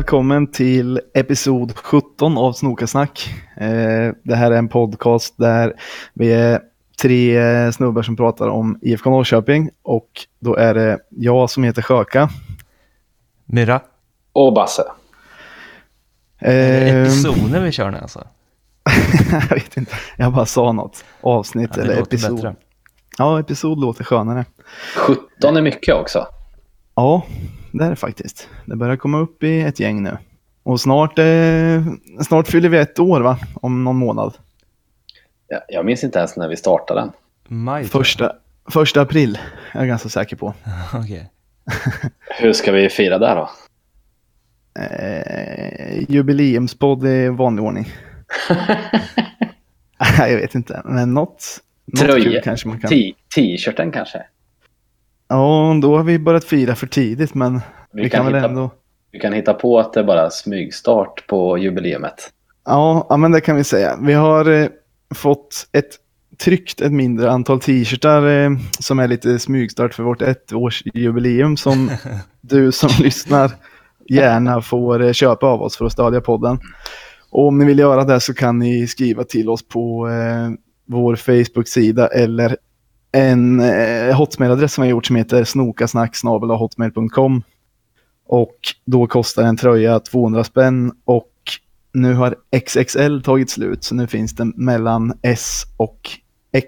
välkommen till episod 17 av Snokasnack. Eh, det här är en podcast där vi är tre snubbar som pratar om IFK Norrköping och då är det jag som heter Sjöka. Myra. Och Basse. Är det Eh, episoder vi kör nu alltså? jag vet inte, jag bara sa något. Avsnitt Ja, eller episod. bättre. Ja, episod låter skönare. 17 är mycket också. Ja, det är det faktiskt. Det börjar komma upp i ett gäng nu. Och snart, eh, snart fyller vi ett år va? Om någon månad. Jag, jag minns inte ens när vi startade den. Maj Första, första april är jag ganska säker på. jag. Okej. Hur ska vi fira det då? Eh, jubileumspodd i vanlig ordning. Jag vet inte, men något, något Tröja. kul kanske man kan. T-shirten kanske? Ja, då har vi börjat fira för tidigt, men vi, Vi kan, kan, väl hitta, ändå. vi kan hitta på att det är bara smygstart på jubileumet. Ja, ja, men det kan vi säga. Vi har eh, fått ett tryckt ett mindre antal t-shirtar eh, som är lite smygstart för vårt ettårsjubileum som du som lyssnar gärna får eh, köpa av oss för att stödja podden. Och om ni vill göra det så kan ni skriva till oss på eh, vår Facebook-sida eller en eh, hotmail-adress som har gjort som heter snokasnack.hotmail.com och då kostar en tröja 200 spänn och nu har XXL tagit slut så nu finns det mellan S och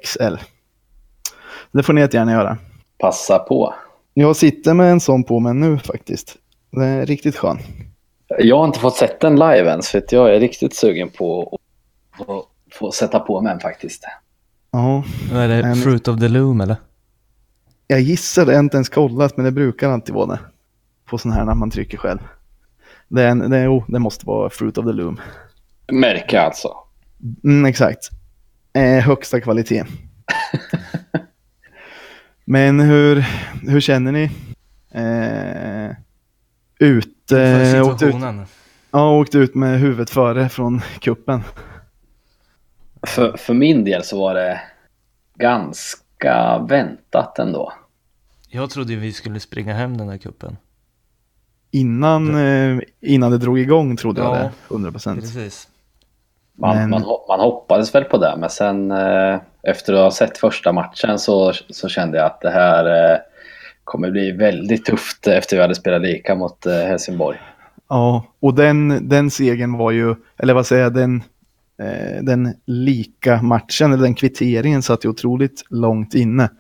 XL. Det får ni gärna göra. Passa på. Jag sitter med en sån på mig nu faktiskt. Det är riktigt skön. Jag har inte fått sett den live än så jag är riktigt sugen på att få, sätta på mig den faktiskt. Ja, Vad är det? Men- Fruit of the Loom eller? jag gissar det, jag har inte ens kollat men det brukar alltid vara det. På sån här när man trycker själv. Det, är en, det, oh, det måste vara Fruit of the Loom. Märke alltså. Mm, exakt. Eh, högsta kvalitet. Men hur, hur känner ni? Eh, ut, För eh, åkt ut, ja, åkt ut med huvudet före från kuppen. För, för min del så var det ganska väntat ändå. Jag trodde vi skulle springa hem den där kuppen. Innan, eh, innan det drog igång trodde jag Ja. det, 100 procent. Precis. Man, Men- man, man hoppades väl på det, men sen eh, efter att ha sett första matchen så, så kände jag att det här eh, kommer bli väldigt tufft efter vi hade spelat lika mot eh, Helsingborg. Ja, och den, den segern var ju, eller vad säger jag, den, eh, den lika matchen, eller den kvitteringen satt ju otroligt långt inne.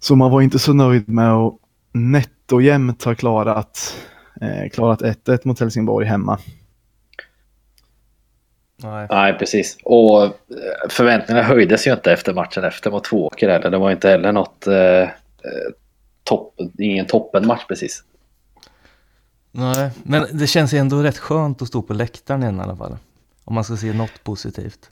Så man var inte så nöjd med att nätt och jämnt ha klarat, eh, klarat 1-1 mot Helsingborg hemma. Nej. Nej, precis. Och eh, förväntningarna höjdes ju inte efter matchen efter mot Tvååker heller. Det var inte heller något eh, eh, topp, ingen toppenmatch precis. Nej, men det känns ju ändå rätt skönt att stå på läktaren igen i alla fall. Om man ska se något positivt.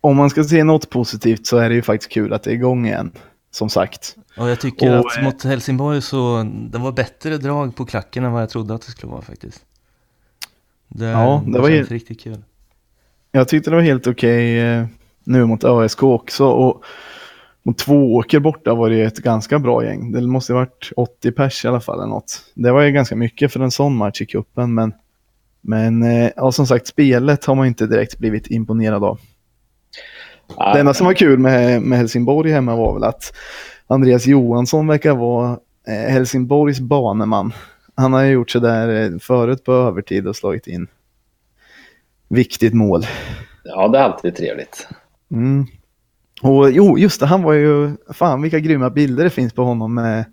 Om man ska se något positivt så är det ju faktiskt kul att det är igång igen, som sagt. Och jag tycker Och, att eh, mot Helsingborg så det var bättre drag på klacken än vad jag trodde att det skulle vara faktiskt. Det, Ja, det var ju- känns riktigt kul. Jag tyckte det var helt okej eh, nu mot ÖSK också. Och mot Tvååker borta var det ju ett ganska bra gäng. Det måste ha varit 80 pers i alla fall eller något. Det var ju ganska mycket för en sån match i cupen. Men, men eh, ja, som sagt, spelet har man inte direkt blivit imponerad av. Ja, Det enda som var kul med, med Helsingborg hemma var väl att Andreas Johansson verkar vara eh, Helsingborgs baneman. Han har ju gjort sådär eh, förut på övertid och slagit in viktigt mål. ja, det är alltid trevligt. Mm. Och jo, just det, han var ju, fan vilka grymma bilder det finns på honom med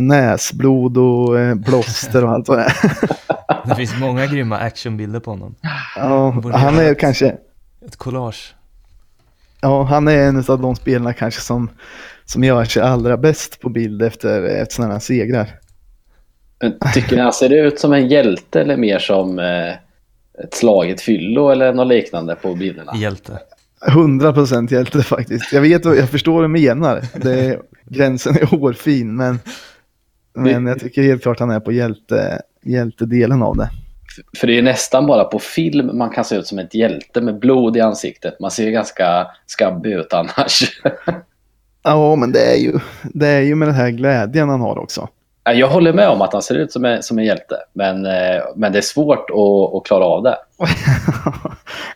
näsblod och eh, blåster och allt vad det är. Det finns många grymma actionbilder på honom. Ja, han är ett- kanske, Ett collage. ja, han är en av de spelarna kanske som, som gör sig allra bäst på bild efter, efter sådana här segrar. Men Tycker ni han ser ut som en hjälte eller mer som eh, ett slaget fyllo eller något liknande på bilderna? Hjälte. 100% hjälte faktiskt. Jag vet jag förstår vad du menar. Det är, gränsen är hårfin men, men jag tycker helt klart han är på hjälte, hjältedelen av det. För det är nästan bara på film man kan se ut som ett hjälte med blod i ansiktet. Man ser ju ganska skabbig ut annars. Ja, men det är ju, det är ju med den här glädjen han har också. Ja, Jag håller med om att han ser ut som en, som en hjälte, men, eh, men det är svårt att, att klara av det.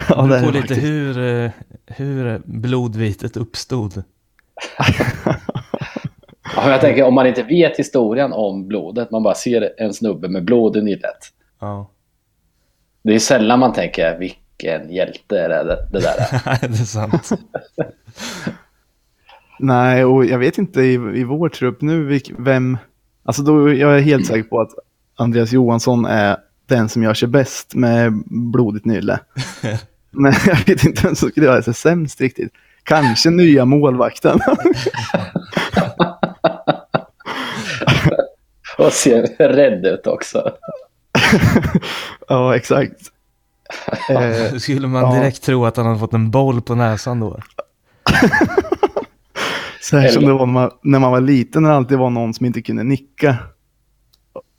ja, Det på lite hur, eh, hur blodvitet uppstod. Ja, Jag tänker om man inte vet historien om blodet, man bara ser en snubbe med blod i nyllet. Ja, Det är sällan man tänker vilken hjälte är det, det där är. det är sant. Nej, och jag vet inte i, i vår trupp nu vilk, vem... Alltså då, jag är helt säker på att Andreas Johansson är den som gör sig bäst med blodigt nylle. Men jag vet inte vem som skulle göra sig sämst riktigt. Kanske nya målvakten. Och ser rädd ut också. ja, exakt. Eh, Skulle man ja. direkt tro att han hade fått en boll på näsan då? Så här som det var när man, när man var liten, när det alltid var någon som inte kunde nicka.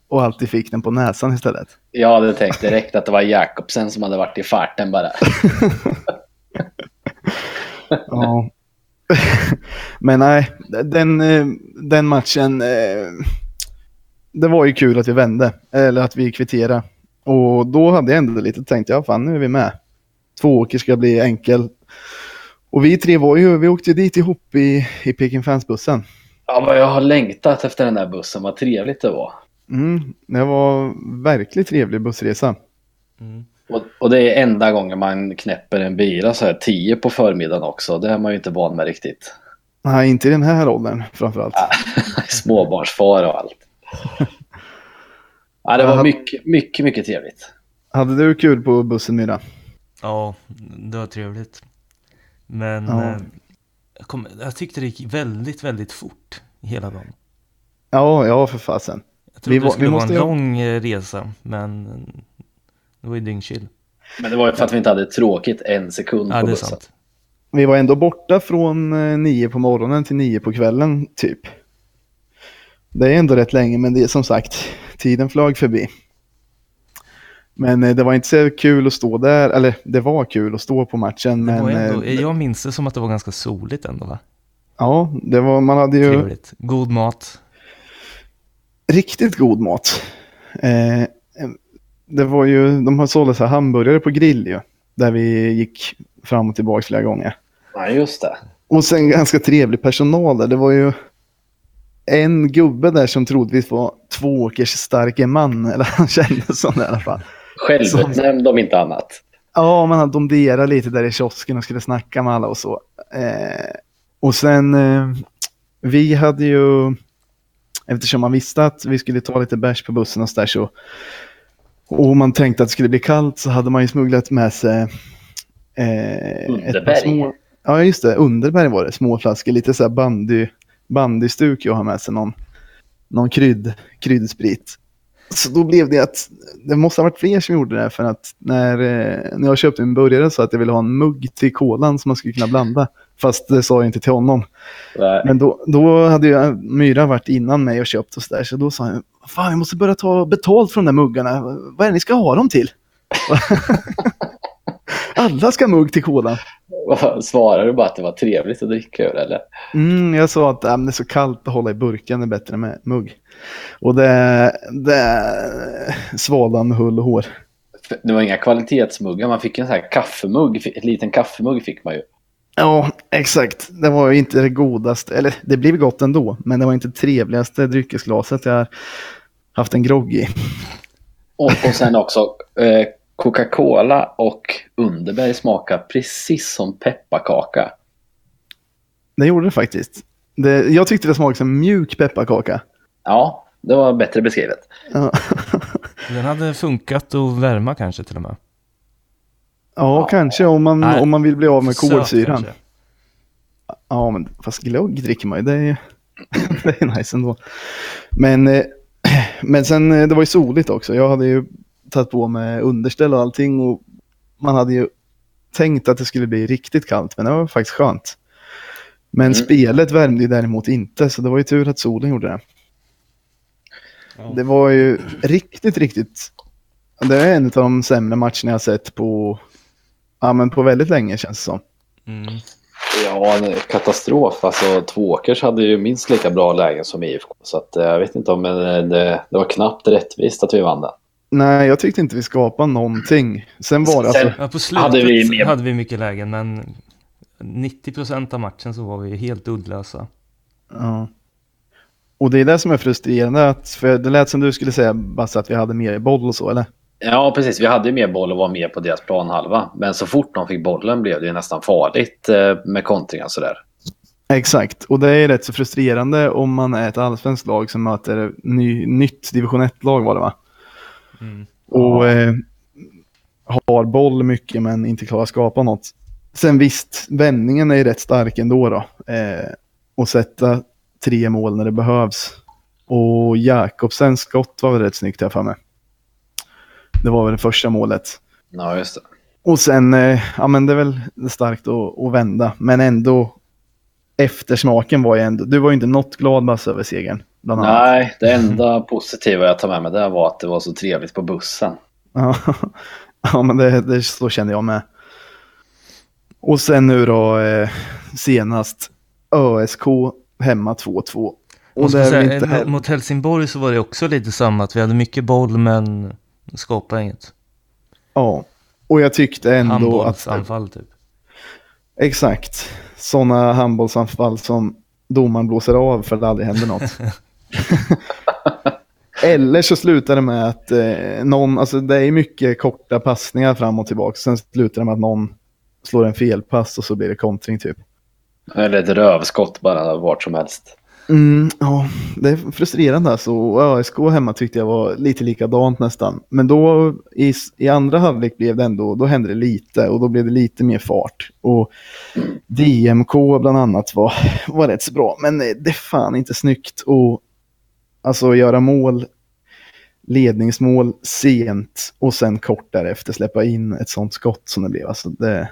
Och alltid fick den på näsan istället. Jag hade tänkt direkt att det var Jakobsen som hade varit i farten bara. Ja. Men nej, den, eh, den matchen. eh, Det var ju kul att vi vände, eller att vi kvitterade. Och då hade jag ändå lite tänkt, ja fan nu är vi med. Två åker ska bli enkel. Och vi tre var ju, vi åkte ju dit ihop i, i Peking Fans-bussen. Ja, vad jag har längtat efter den där bussen. Vad trevligt det var. Mm, det var verkligen trevlig bussresa. Mm. Och, och det är enda gången man knäpper en bira så här 10 på förmiddagen också. Det är man ju inte van med riktigt. Nej, inte i den här åldern framförallt. Småbarnsfar och allt. Ja, det var mycket, mycket, mycket trevligt. Hade du kul på bussen Myra? Ja, det var trevligt. Men Ja. eh, jag, kom, jag tyckte det gick väldigt, väldigt fort hela dagen. Ja, ja för fasen. Jag trodde Vi var- det skulle vi vara måste en ju- lång eh, resa, men eh, det var ju dyngchill. Men det var ju för att vi inte hade tråkigt en sekund Ja, på det är bussen. sant. Vi var ändå borta från nio på morgonen till nio på kvällen typ. Det är ändå rätt länge men det är som sagt, tiden flög förbi. Men eh, det var inte så kul att stå där, eller det var kul att stå på matchen Det men ändå, eh, jag minns det som att det var ganska soligt ändå va? ja, det var, man hade ju Trevligt. God mat. riktigt god mat. Eh, det var ju, de har sålt så här hamburgare på grill ju, där vi gick fram och tillbaka flera gånger. Ja, just det. Och sen ganska trevlig personal där. Det var ju en gubbe där som troligtvis var tvååkers starke man. Eller han kändes som det i alla fall. Självutnämnd om inte annat. Ja, man hade domderat lite där i kiosken och skulle snacka med alla och så. Eh, och sen, eh, vi hade ju, eftersom man visste att vi skulle ta lite bärs på bussen och så där så, och man tänkte att det skulle bli kallt så hade man ju smugglat med sig eh, ett par Underberg. små, ja just det, Underberg var det, små flaskor, lite så här bandy, bandystuk jag har med sig någon, någon krydd, kryddsprit. Så då blev det att det måste ha varit fler som gjorde det för att när, eh, när jag köpte en burgare så att jag ville ha en mugg till kolan som man skulle kunna blanda. Fast det sa jag inte till honom. Nej. Men då, då hade ju Myra varit innan mig och köpt och så där. Så då sa han, fan jag måste börja ta betalt från de där muggarna. Vad är det ni ska ha dem till? Alla ska mugg till kolan. Svarade du bara att det var trevligt att dricka ur eller? Mm, jag sa att äh, det är så kallt att hålla i burken, är bättre med mugg. Och det, det svalde han med hull och hår. Det var inga kvalitetsmuggar, man fick en sån här kaffemugg, en liten kaffemugg fick man ju. Ja, exakt. Det var ju inte det godaste, eller det blev gott ändå, men det var inte det trevligaste dryckesglaset jag haft en grogg i. Och, och sen också eh, Coca-Cola och Underberg smakar precis som pepparkaka. Det gjorde det faktiskt. Det, jag tyckte det smakade som mjuk pepparkaka. Ja, det var bättre beskrivet. Ja, Den hade funkat att värma kanske till och med. ja kanske om man, Nej, om man vill bli av med kolsyran. Ja, men fast glögg dricker man ju. Det är, ju- det är nice ändå. Men, eh, men sen, eh, det var ju soligt också. Jag hade ju tagit på mig underställ och allting. Och man hade ju tänkt att det skulle bli riktigt kallt, men det var faktiskt skönt. Men Mm. spelet värmde ju däremot inte, så det var ju tur att solen gjorde det. Ja. Det var ju riktigt, riktigt... Det är en av de sämre matcherna jag sett på, ja, men på väldigt länge känns det som. Mm. Ja, en katastrof. Alltså Tvååkers hade ju minst lika bra lägen som IFK. Så att, eh, jag vet inte om men det, det var knappt rättvist att vi vann den. Nej, jag tyckte inte vi skapade någonting. Sen var det alltså... Ja, på slutet Hade hade vi vi, mer- mycket lägen, men 90% av matchen så var vi helt uddlösa. Ja. Och det är det som är frustrerande, att, för det lät som du skulle säga Basse att vi hade mer boll och så, eller? Ja, precis. Vi hade ju mer boll och var mer på deras planhalva. Men så fort de fick bollen blev det ju nästan farligt eh, med kontringar sådär. Exakt, och det är rätt så frustrerande om man är ett allsvenskt lag som möter ny, nytt division 1-lag var det va? Mm. Och eh, har boll mycket men inte klarar att skapa något. Sen visst, vändningen är rätt stark ändå då. Eh, och sätta tre mål när det behövs. Och Jakobsens skott var väl rätt snyggt här för mig. Det var väl det första målet. Ja, just det. Och sen, eh, ja men det är väl starkt att, att vända. Men ändå, eftersmaken var ju ändå, du var ju inte något glad Basse över segern. Bland annat. Nej, det enda positiva jag tar med mig där var att det var så trevligt på bussen. Ja, ja men det, det, så kände jag med. Och sen nu då eh, senast ÖSK hemma 2-2. Och inte säga, heller- mot Helsingborg så var det också lite samma, att vi hade mycket boll men skapade inget. Ja, och jag tyckte ändå att... Handbollsanfall typ. Exakt. Sådana handbollsanfall som domaren blåser av för att det aldrig händer något. Eller så slutar det med att eh, någon, alltså det är mycket korta passningar fram och tillbaka. Sen slutar det med att någon slår en felpass och så blir det kontring typ. Eller ett rövskott bara vart som helst. Mm, ja, det är frustrerande alltså. Och ÖSK hemma tyckte jag var lite likadant nästan. Men då i, i andra halvlek blev det ändå, då hände det lite och då blev det lite mer fart. Och DMK bland annat var, var rätt så bra. Men eh, det är fan inte snyggt att alltså, göra mål, ledningsmål sent och sen kort därefter släppa in ett sånt skott som det blev. Alltså, det,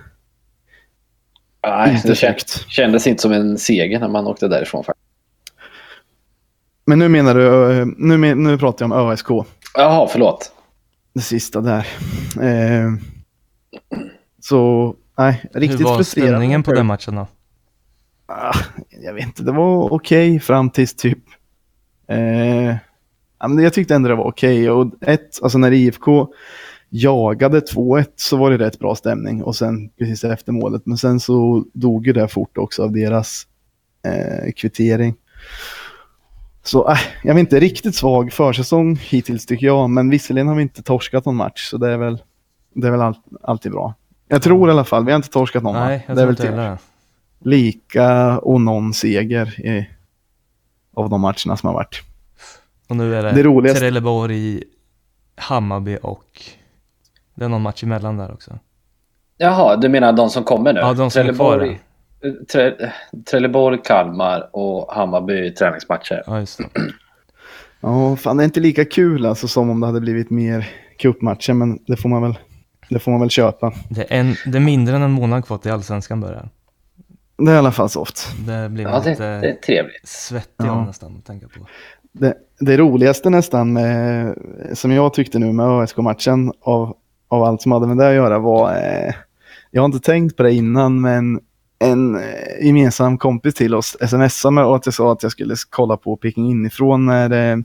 Nej, Inte det kändes, snyggt. kändes inte som en seger när man åkte därifrån. faktiskt. men nu menar du, nu, men- nu pratar jag om ÖSK. Jaha, förlåt. det sista där. Eh, så, nej, riktigt Hur var frustrerande. på den matchen då? Ah, jag vet inte, det var okej fram tills typ... Eh, jag tyckte ändå det var okej. Och ett, alltså när IFK jagade 2-1 så var det rätt bra stämning. Och sen precis efter målet. Men sen så dog ju det fort också av deras eh, kvittering. Så äh, jag vet inte, riktigt svag försäsong hittills tycker jag. Men visserligen har vi inte torskat någon match. Så det är väl, det är väl all, alltid bra. Jag tror i alla fall, vi har inte torskat någon. Nej, jag det är väl inte typ lika och någon seger i, av de matcherna som har varit. Och nu är det, Det roligaste- Trelleborg, Hammarby och det är någon match emellan där också. Jaha, du menar de som kommer nu? Ja, de som är kvar, Trelleborg, Tre, Trelleborg, Kalmar och Hammarby träningsmatcher. Ja, just det. Ja, fan det är inte lika kul alltså som om det hade blivit mer cupmatcher, men det får man väl, det får man väl köpa. Det är, en, det är mindre än en månad kvar till Allsvenskan börjar. Det är i alla fall soft. Det blir Ja, det, lite det är trevligt. svettig Ja. nästan att tänka på. Det, det roligaste nästan, med, som jag tyckte nu med ÖSK-matchen av, av allt som hade med det att göra var, eh, jag har inte tänkt på det innan, men en eh, gemensam kompis till oss smsade mig och att jag sa att jag skulle kolla på Peking inifrån när eh,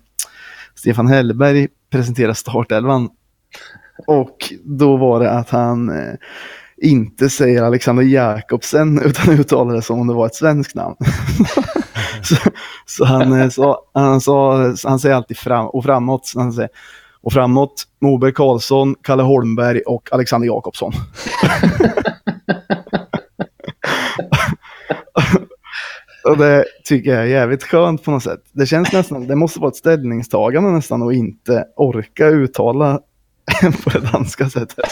Stefan Hellberg presenterade startelvan. Och då var det att han eh, inte säger Alexander Jakobsen utan uttalar det som om det var ett svenskt namn. så, så han, eh, sa, han, sa, han säger alltid fram och framåt. så Han säger, och framåt Moberg Karlsson, Kalle Holmberg och Alexander Jakobsson. och det tycker jag är jävligt skönt på något sätt. Det känns nästan, det måste vara ett ställningstagande nästan att inte orka uttala på det danska sättet.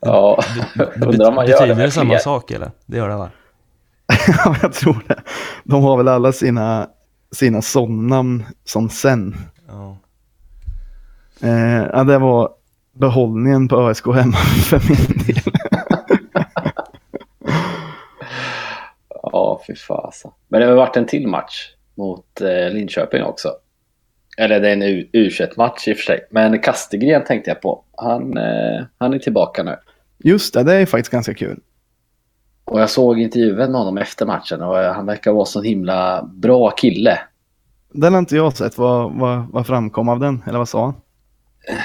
Ja, Det undrar om man gör det betyder det samma fler. sak eller? Det gör det va? ja, jag tror det. De har väl alla sina, sina sånnamn som sen. Ja. Eh, ja, det var behållningen på ÖSK hemma för min del. Ja, fy fasen. Men det har varit en till match mot eh, Linköping också. Eller det är en U- U21-match i och för sig. Men Kastegren tänkte jag på. Han, eh, han är tillbaka nu. Just det, det är faktiskt ganska kul. Och jag såg intervjun med honom efter matchen och han verkar vara så himla bra kille. Den har inte jag sett. Vad, vad, vad framkom av den? Eller vad sa han?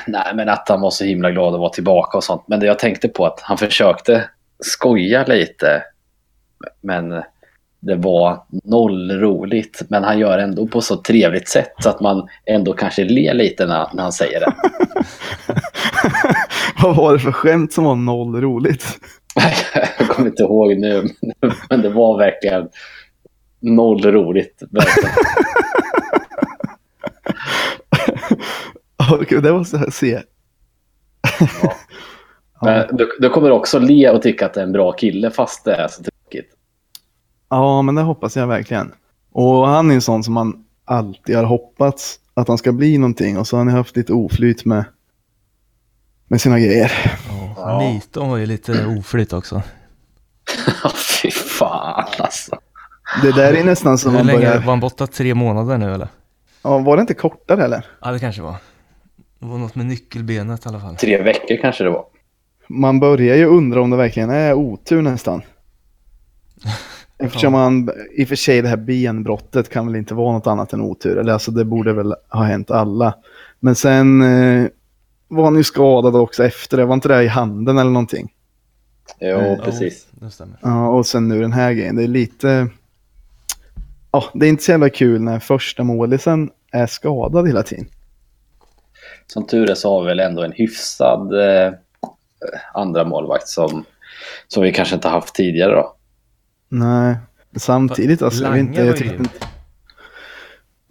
Nej, men att han var så himla glad att vara tillbaka och sånt. Men det jag tänkte på att han försökte skoja lite. Men det var noll roligt. Men han gör ändå på så trevligt sätt så att man ändå kanske ler lite när, när han säger det. vad var det för skämt som var noll roligt? jag kommer inte ihåg nu, men det var verkligen noll roligt. Verkligen. Okej, det måste jag se. Ja. Men du, du kommer också le och tycka att det är en bra kille fast det är så. Ja, men det hoppas jag verkligen. Och han är en sån som man alltid har hoppats att han ska bli någonting och så har han haft lite oflyt med, med sina grejer. Ja, Ja. Niton var ju lite oflyt också. Fy fan alltså. Det där är nästan som man länge börjar... var han borta? Tre månader nu eller? Ja, var det inte kortare eller? Ja, det kanske var. Det var något med nyckelbenet i alla fall. Tre veckor kanske det var. Man börjar ju undra om det verkligen är otur nästan. Eftersom man, i och för sig det här benbrottet kan väl inte vara något annat än otur. Eller alltså det borde väl ha hänt alla. Men sen eh, var han ju skadad också efter det. Var inte det i handen eller någonting? Jo, Mm. precis. Jo, det stämmer. Ja, och sen nu den här grejen. Det är lite... Ja, det är inte så jävla kul när första målisen är skadad hela tiden. Som tur är så har vi väl ändå en hyfsad eh, andra målvakt som, som vi kanske inte haft tidigare då. Nej, samtidigt alltså. jag Lange inte, var jag tyckte inte...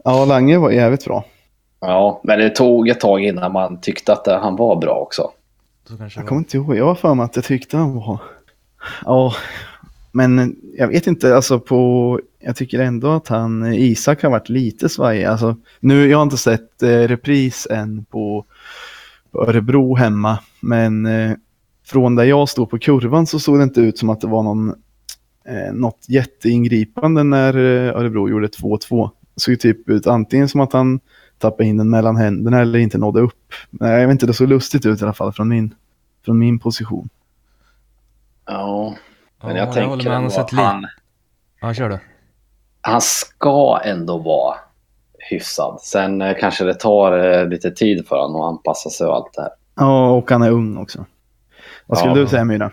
Ja, Lange var jävligt bra. Ja, men det tog ett tag innan man tyckte att han var bra också. Jag kommer inte ihåg, jag var för mig att jag tyckte han var... Ja, men jag vet inte, alltså på... Jag tycker ändå att han, Isak har varit lite svajig. Alltså, nu, jag har inte sett eh, repris än på, på Örebro hemma, men eh, från där jag stod på kurvan så såg det inte ut som att det var någon, eh, något jätteingripande när eh, Örebro gjorde 2-2. Det såg typ ut antingen som att han tappade in den mellan händerna eller inte nådde upp. Nej, jag vet inte, det såg lustigt ut i alla fall från min, från min position. Ja, men Ja, jag håller tänker har ändå att han, Ja, kör du. han ska ändå vara hyfsad. Sen eh, kanske det tar eh, lite tid för honom att anpassa sig och allt det här. Ja, och han är ung också. Vad skulle Ja. du säga Myra?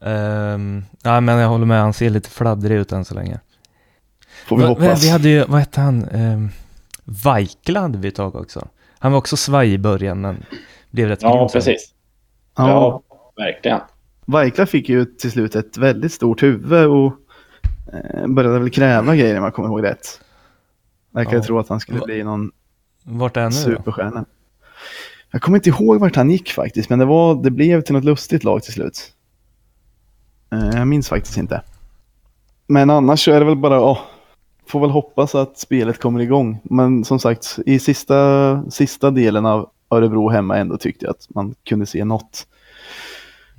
Um, ja, men jag håller med. Han ser lite fladdrig ut än så länge. Får vi Va- hoppas. Vi hade ju, vad hette han? Um, Vaikla hade vi ett tag också. Han var också svaj i början, men blev rätt Ja, precis. ja. Ja, verkligen. Vaikla fick ju till slut ett väldigt stort huvud och eh, började väl kräva grejer om jag kommer ihåg rätt. Verkade Ja. tro att han skulle Va- bli någon Vart är han nu då? superstjärna. Jag kommer inte ihåg vart han gick faktiskt, men det, var, det blev till något lustigt lag till slut. Eh, jag minns faktiskt inte. Men annars så är det väl bara, ja, får väl hoppas att spelet kommer igång. Men som sagt, i sista, sista delen av Örebro hemma ändå tyckte jag att man kunde se något,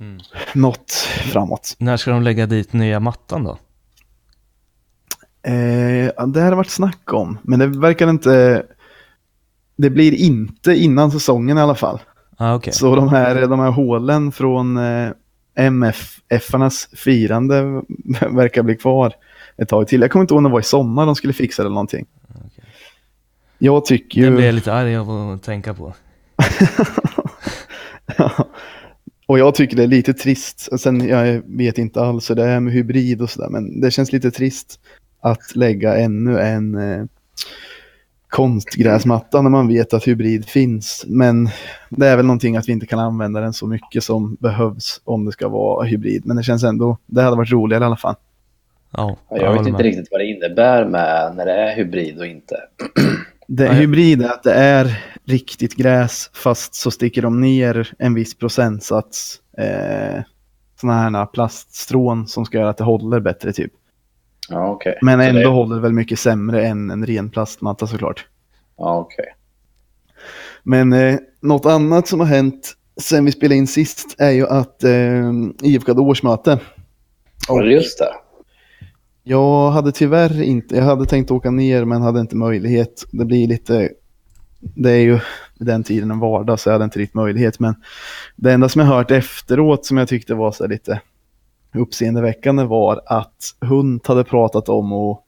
Mm. något framåt. När ska de lägga dit nya mattan då? Eh, det har varit snack om, men det verkar inte... Det blir inte innan säsongen i alla fall. Ah, okej. Så de här, de här hålen från eh, MFF-arnas firande verkar bli kvar ett tag till. Jag kommer inte ihåg när det var i sommar de skulle fixa det eller någonting. Okej. Jag tycker Det ju... blir jag lite arg av att tänka på. och jag tycker det är lite trist. Sen jag vet inte alls hur det är med hybrid och sådär, men det känns lite trist att lägga ännu en eh, konstgräsmatta när man vet att hybrid finns. Men det är väl någonting att vi inte kan använda den så mycket som behövs om det ska vara hybrid. Men det känns ändå, det hade varit roligare i alla fall. Ja, Jag vet håller inte med. riktigt vad det innebär med när det är hybrid och inte. Det Nej. hybrid är att det är riktigt gräs fast så sticker de ner en viss procentsats eh, sådana här plaststrån som ska göra att det håller bättre typ. Ja, okej. Men ändå det- håller det väl mycket sämre än en ren plastmatta såklart. Ja, okej. Men eh, något annat som har hänt sen vi spelade in sist är ju att eh, IFK hade årsmöte. Ja, just det. Jag hade tyvärr inte, jag hade tänkt åka ner men hade inte möjlighet. Det blir lite, det är ju den tiden en vardag så jag hade inte riktigt möjlighet. Men det enda som jag hört efteråt som jag tyckte var så lite uppseendeväckande var att Hunt hade pratat om att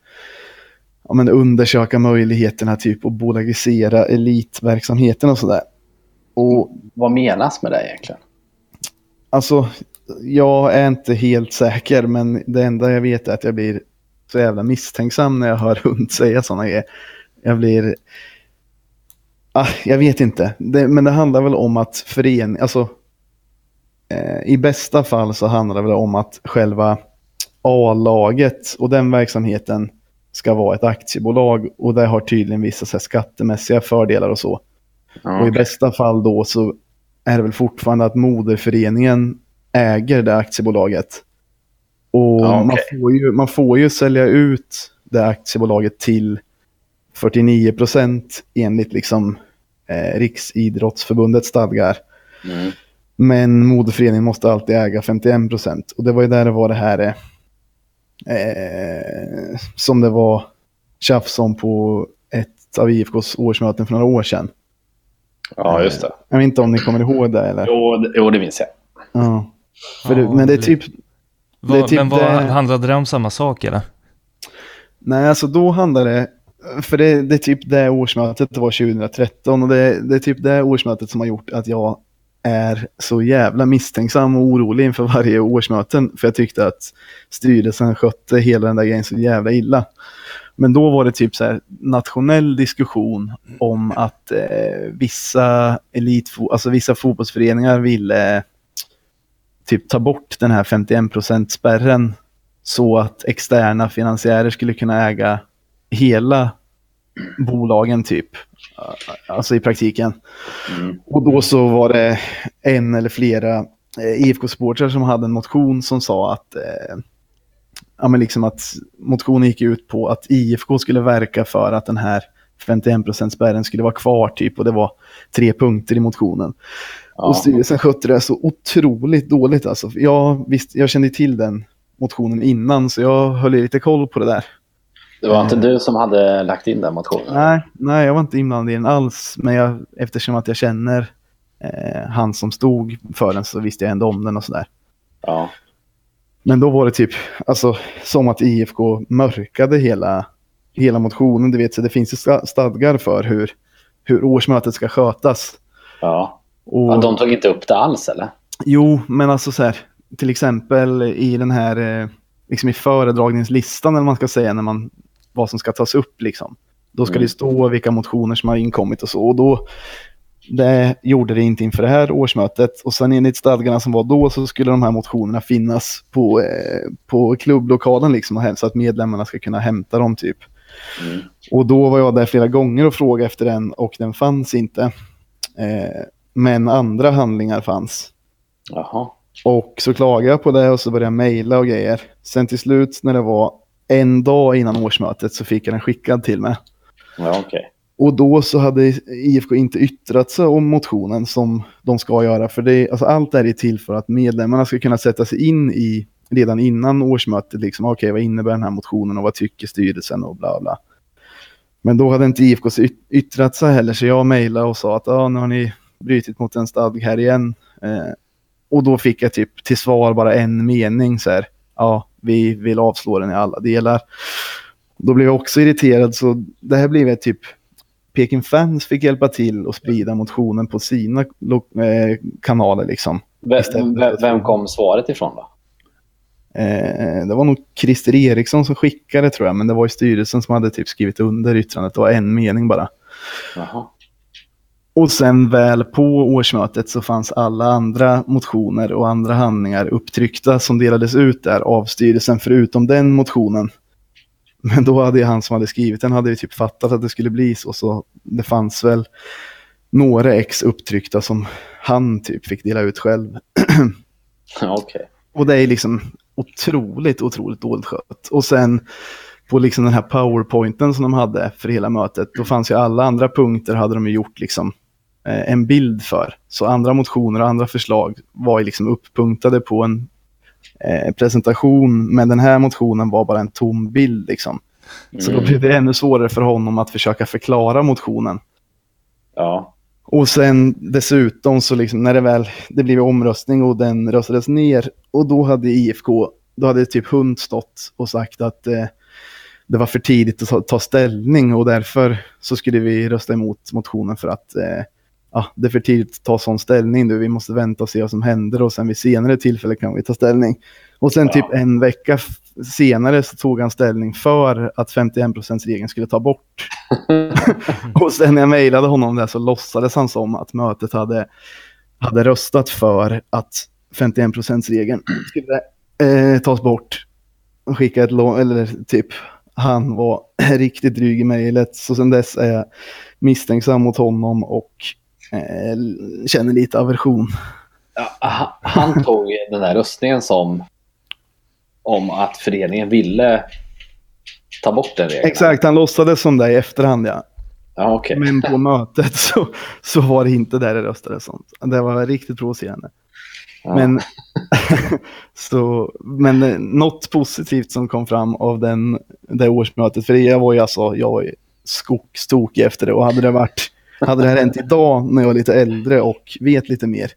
ja, men undersöka möjligheterna typ att bolagisera elitverksamheten och sådär. Och Vad menas med det egentligen? alltså, jag är inte helt säker, men det enda jag vet är att jag blir så jävla misstänksam när jag hör Hunt säga sådana grejer. Jag blir... Ah, jag vet inte, det, men det handlar väl om att förening, alltså i bästa fall så handlar det om att själva A-laget och den verksamheten ska vara ett aktiebolag och det har tydligen vissa så skattemässiga fördelar och så. Ja, Och i bästa fall då så är det väl fortfarande att moderföreningen äger det aktiebolaget. Och Ja, man, okej. får ju, man får ju sälja ut det aktiebolaget till 49 procent enligt liksom, eh, Riksidrottsförbundets stadgar. Mm. Men moderföreningen måste alltid äga 51 procent. Och det var ju där det var det här eh, eh, som det var tjafs om på ett av IFKs årsmöten för några år sedan. Ja, just det. Jag vet inte om ni kommer ihåg det eller? Jo, det- jo det minns jag. Ja. För Ja, det, men det är typ, Vad- Det är typ men vad, det- handlade det om samma sak eller? nej alltså då handlar det, för det, det är typ det årsmötet, det var 2013 och det, det är typ det årsmötet som har gjort att jag är så jävla misstänksam och orolig inför varje årsmöten. För jag tyckte att styrelsen skötte hela den där grejen så jävla illa. Men då var det typ så här nationell diskussion om att eh, vissa elitfo- alltså vissa fotbollsföreningar ville typ ta bort den här 51% spärren så att externa finansiärer skulle kunna äga hela bolagen typ. Alltså i praktiken. Mm. Och då så var det en eller flera eh, IFK-supportrar som hade en motion som sa att, eh, ja, men liksom att motionen gick ut på att IFK skulle verka för att den här 51 spärren skulle vara kvar typ och det var tre punkter i motionen. Ja. Och styrelsen skötte det så otroligt dåligt alltså. Jag, visst, jag kände till den motionen innan så jag höll lite koll på det där. Det var inte du som hade lagt in den motionen? Nej, nej, jag var inte inblandad i den alls. Men jag, eftersom att jag känner eh, han som stod för den så visste jag ändå om den och sådär. Ja. Men då var det typ, alltså som att IFK mörkade hela, hela motionen. Du vet, så det finns ju sta- stadgar för hur, hur årsmötet ska skötas. ja. Och, ja. De tog inte upp det alls eller? Jo, men alltså så här, till exempel i den här, eh, liksom i föredragningslistan eller man ska säga, när man, vad som ska tas upp liksom. Då ska Mm. det stå vilka motioner som har inkommit och så. Och då, det gjorde det inte inför det här årsmötet. Och sen enligt stadgarna som var då så skulle de här motionerna finnas på, eh, på klubblokalen liksom, så att medlemmarna ska kunna hämta dem typ. Mm. Och då var jag där flera gånger och frågade efter den och den fanns inte. Eh, men andra handlingar fanns. Jaha. Och så klagade jag på det och så började jag mejla och grejer. Sen till slut när det var en dag innan årsmötet så fick jag den skickad till mig. Ja, okej. Och då så hade IFK inte yttrat sig om motionen som de ska göra. För det, alltså allt är ju till för att medlemmarna ska kunna sätta sig in i redan innan årsmötet. Liksom, Okej, vad innebär den här motionen och vad tycker styrelsen och bla bla. Men då hade inte IFK yttrat sig heller så jag mejlade och sa att ja, nu har ni brutit mot en stadg här igen. Eh, och då fick jag typ till svar bara en mening så här. Ja, vi vill avslå den i alla delar. Då blev jag också irriterad så det här blev typ Peking Fans fick hjälpa till och sprida motionen på sina eh, kanaler liksom. Ve- Istället för ve- att- Vem kom svaret ifrån då? Eh, det var nog Christer Eriksson som skickade tror jag, men det var ju styrelsen som hade typ skrivit under yttrandet. Det var en mening bara. Jaha. Och sen väl på årsmötet så fanns alla andra motioner och andra handlingar upptryckta som delades ut där av styrelsen förutom den motionen. Men då hade ju han som hade skrivit den hade ju typ fattat att det skulle bli så. Så det fanns väl några ex upptryckta som han typ fick dela ut själv. Okej. Och det är liksom otroligt, otroligt dåligt skött. Och sen på liksom den här powerpointen som de hade för hela mötet, då fanns ju alla andra punkter hade de ju gjort liksom en bild för. Så andra motioner och andra förslag var ju liksom upppunktade på en eh, presentation, men den här motionen var bara en tom bild liksom. Så då Mm. blev det ännu svårare för honom att försöka förklara motionen. Ja. Och sen dessutom så liksom när det väl, det blev omröstning och den röstades ner och då hade IFK, då hade typ Hund stått och sagt att eh, det var för tidigt att ta, ta, ställning och därför så skulle vi rösta emot motionen för att eh, ja, det är för tidigt att ta sån ställning nu. Vi måste vänta och se vad som händer och sen vid senare tillfälle kan vi ta ställning. Och sen typ en vecka senare så tog han ställning för att 51%-regeln skulle ta bort. och sen när jag mejlade honom det så låtsades han som att mötet hade, hade röstat för att 51%-regeln skulle eh, tas bort. Och skicka ett lån, eller typ, han var riktigt dryg i mejlet. Så sen dess är jag misstänksam mot honom och känner lite aversion. Ja, han tog den där röstningen som om att föreningen ville ta bort den regeln. Exakt, han låtsades som det i efterhand ja. ja okay. Men på mötet så, så var det inte där det röstades sånt. Det var riktigt provocerande. Ja. Men, så, men eh, något positivt som kom fram av den, det årsmötet, för jag var ju alltså, jag var ju skogstokig efter det och hade det varit, hade det här hänt idag när jag var lite äldre och vet lite mer,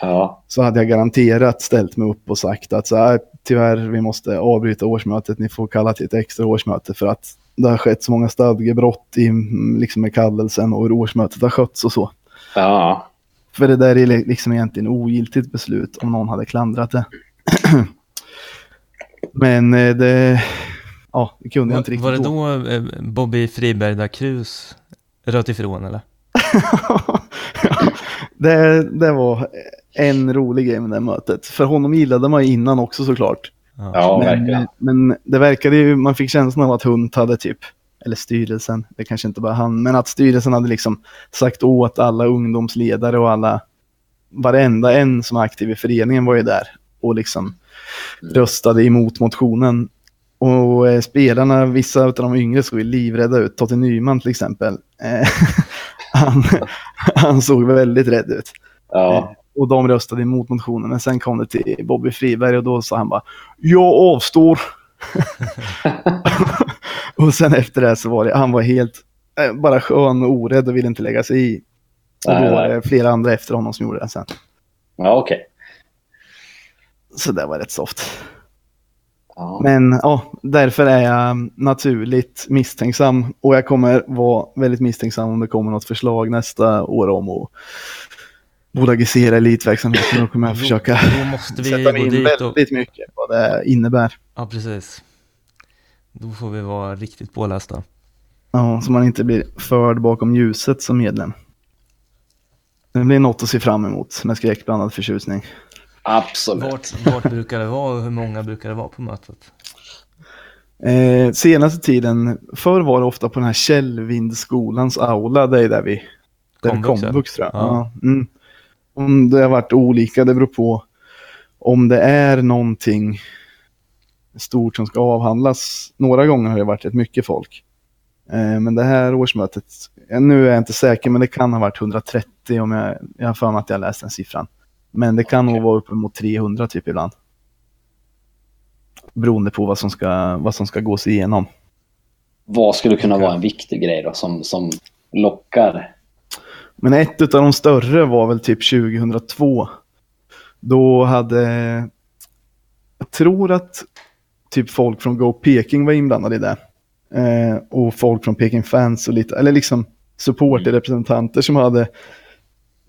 ja. så hade jag garanterat ställt mig upp och sagt att så här, tyvärr, vi måste avbryta årsmötet, ni får kalla till ett extra årsmöte för att det har skett så många stadgebrott i, liksom med kallelsen och hur årsmötet har skötts och så. Ja. För det där är liksom egentligen ogiltigt beslut om någon hade klandrat det. Men eh, det, ja, det kunde jag inte riktigt Var det då, eh, Bobby Friberg da Cruz röt ifrån eller? det, det var en rolig grej med det mötet. För honom gillade man innan också såklart. Ja, men, verkligen. Men det verkade ju, man fick känslan av att Hunt hade typ, eller styrelsen, det kanske inte bara han, men att styrelsen hade liksom sagt åt alla ungdomsledare och alla, varenda en som är aktiv i föreningen var ju där och liksom röstade emot motionen. Och eh, spelarna, vissa av de yngre såg ju livrädda ut. Totte Nyman till exempel. Eh, han, han såg väldigt rädd ut. Ja. Eh, och de röstade emot motionen. Men sen kom det till Bobby Friberg och då sa han bara Jag avstår. och sen efter det så var det, han var helt eh, bara skön och orädd och ville inte lägga sig i. Och då var det flera andra efter honom som gjorde det sen. Ja, okej. Så det var rätt soft. Ja. Men ja, därför är jag naturligt misstänksam. Och jag kommer vara väldigt misstänksam om det kommer något förslag nästa år om att bolagisera elitverksamheten. Då kommer jag försöka Då måste vi sätta mig in dit och... väldigt mycket vad det innebär. Ja, precis. Då får vi vara riktigt pålästa. Ja, så man inte blir förd bakom ljuset som medlem. Det blir något att se fram emot med skräckblandad förtjusning. Absolut. Vart, vart brukar det vara och hur många brukar det vara på mötet? Eh, senaste tiden, förr var det ofta på den här Källvindskolans aula, det är där vi, där Komvux, tror jag. Ja. Ja. Mm. Om det har varit olika, det beror på om det är någonting stort som ska avhandlas. Några gånger har det varit rätt mycket folk. Eh, men det här årsmötet, nu är jag inte säker, men det kan ha varit 130 om jag, jag har för mig att jag läst den siffran. Men det kan nog Okej. vara uppemot 300 typ ibland. Beroende på vad som ska, vad som ska gås igenom. Vad skulle kunna vara en viktig grej då som, som lockar? Men ett av de större var väl typ 2002. Då hade, jag tror att typ folk från Go Peking var inblandade i det. Eh, och folk från Peking fans och lite, eller liksom supporterrepresentanter som hade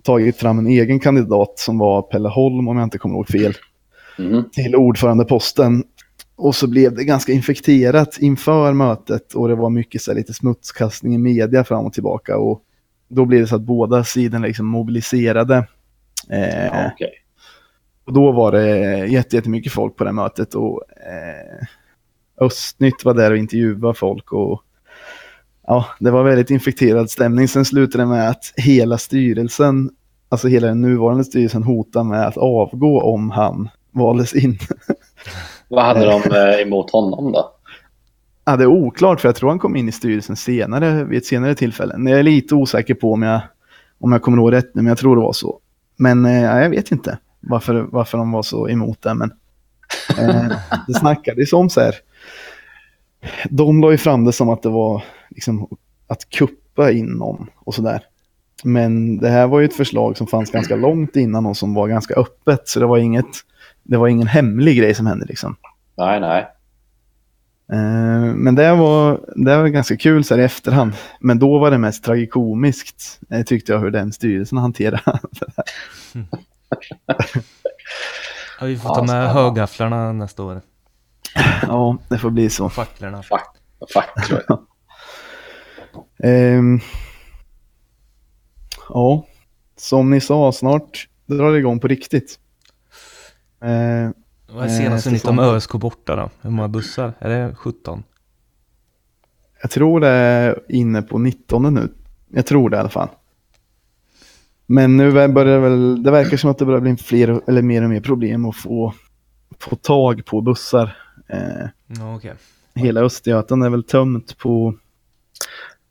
tagit fram en egen kandidat som var Pelle Holm om jag inte kommer ihåg fel Mm. till ordförandeposten. Och så blev det ganska infekterat inför mötet och det var mycket så här, lite smutskastning i media fram och tillbaka. Och då blev det så att båda sidorna liksom mobiliserade. Eh, okej. och då var det jätte- jättemycket folk på det mötet och eh, Östnytt var där och intervjuade folk och ja, det var väldigt infekterad stämning. Sen slutade det med att hela styrelsen, alltså hela den nuvarande styrelsen hotade med att avgå om han valdes in. Vad hade de eh, emot honom då? Ja, det är oklart för jag tror han kom in i styrelsen senare, vid ett senare tillfälle. Jag är lite osäker på om jag, om jag kommer ihåg rätt nu, men jag tror det var så. Men eh, ja, jag vet inte varför, varför de var så emot det. Men, eh, det snackades om så här. De la ju fram det som att det var liksom, att kuppa in någon och sådär. Men det här var ju ett förslag som fanns ganska långt innan och som var ganska öppet. Så det var, inget, det var ingen hemlig grej som hände liksom. Nej, nej. Eh, Men det var, det var ganska kul så här i efterhand. Men då var det mest tragikomiskt eh, tyckte jag hur den styrelsen hanterade Ja, vi får Ja, ta med spännande. högafflarna nästa år. Ja, det får bli så. Facklorna. Fack, facklor. Ja, som ni sa, snart drar det igång på riktigt. Eh, Vad är senaste Eh, nytt om. ÖSK borta då? Hur många bussar? Är det 17? jag tror det är inne på 19 nu. Jag tror det i alla fall. Men nu börjar det väl, det verkar som att det börjar bli fler eller mer och mer problem att få, få tag på bussar. Eh, okej. hela Östergötland är väl tömt på,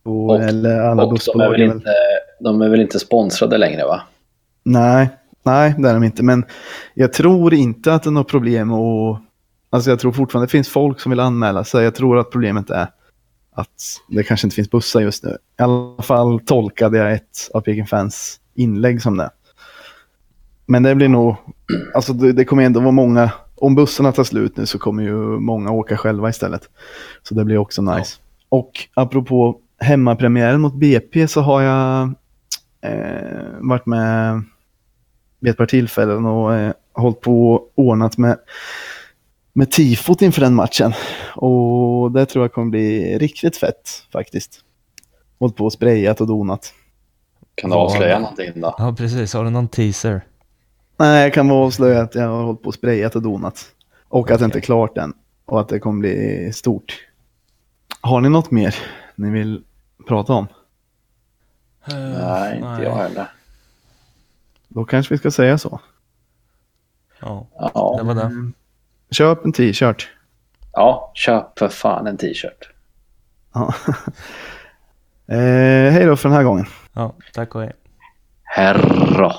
på Och- eller alla Och de bussbolag. väl är väl- inte, de är väl inte sponsrade längre va? Nej, nej det är de inte. Men jag tror inte att det är något problem och Alltså jag tror fortfarande det finns folk som vill anmäla sig. Jag tror att problemet är att det kanske inte finns bussar just nu. I alla fall tolkade jag ett av Peking Fans inlägg som det. Men det blir nog, alltså det, det kommer ändå vara många, om bussarna tar slut nu så kommer ju många åka själva istället. Så det blir också nice. Och apropå hemmapremiären mot BP så har jag eh, varit med vid ett par tillfällen och eh, hållit på och ordnat med, med tifot inför den matchen. Och det tror jag kommer bli riktigt fett faktiskt. Hållit på och sprayat och donat. Kan du Ja. avslöja någonting då? Ja, precis. Har du någon teaser? Nej, jag kan bara avslöja att jag har hållit på och sprayat och donat. Och att det inte är klart än. Och att det kommer bli stort. Har ni något mer ni vill prata om? Nej, inte jag heller. Då kanske vi ska säga så. Ja, Ja. det var det. Köp en t-shirt. ja, köp för fan en t-shirt. Ja. eh, hej då för den här gången. Ja, tack och hej. Herra.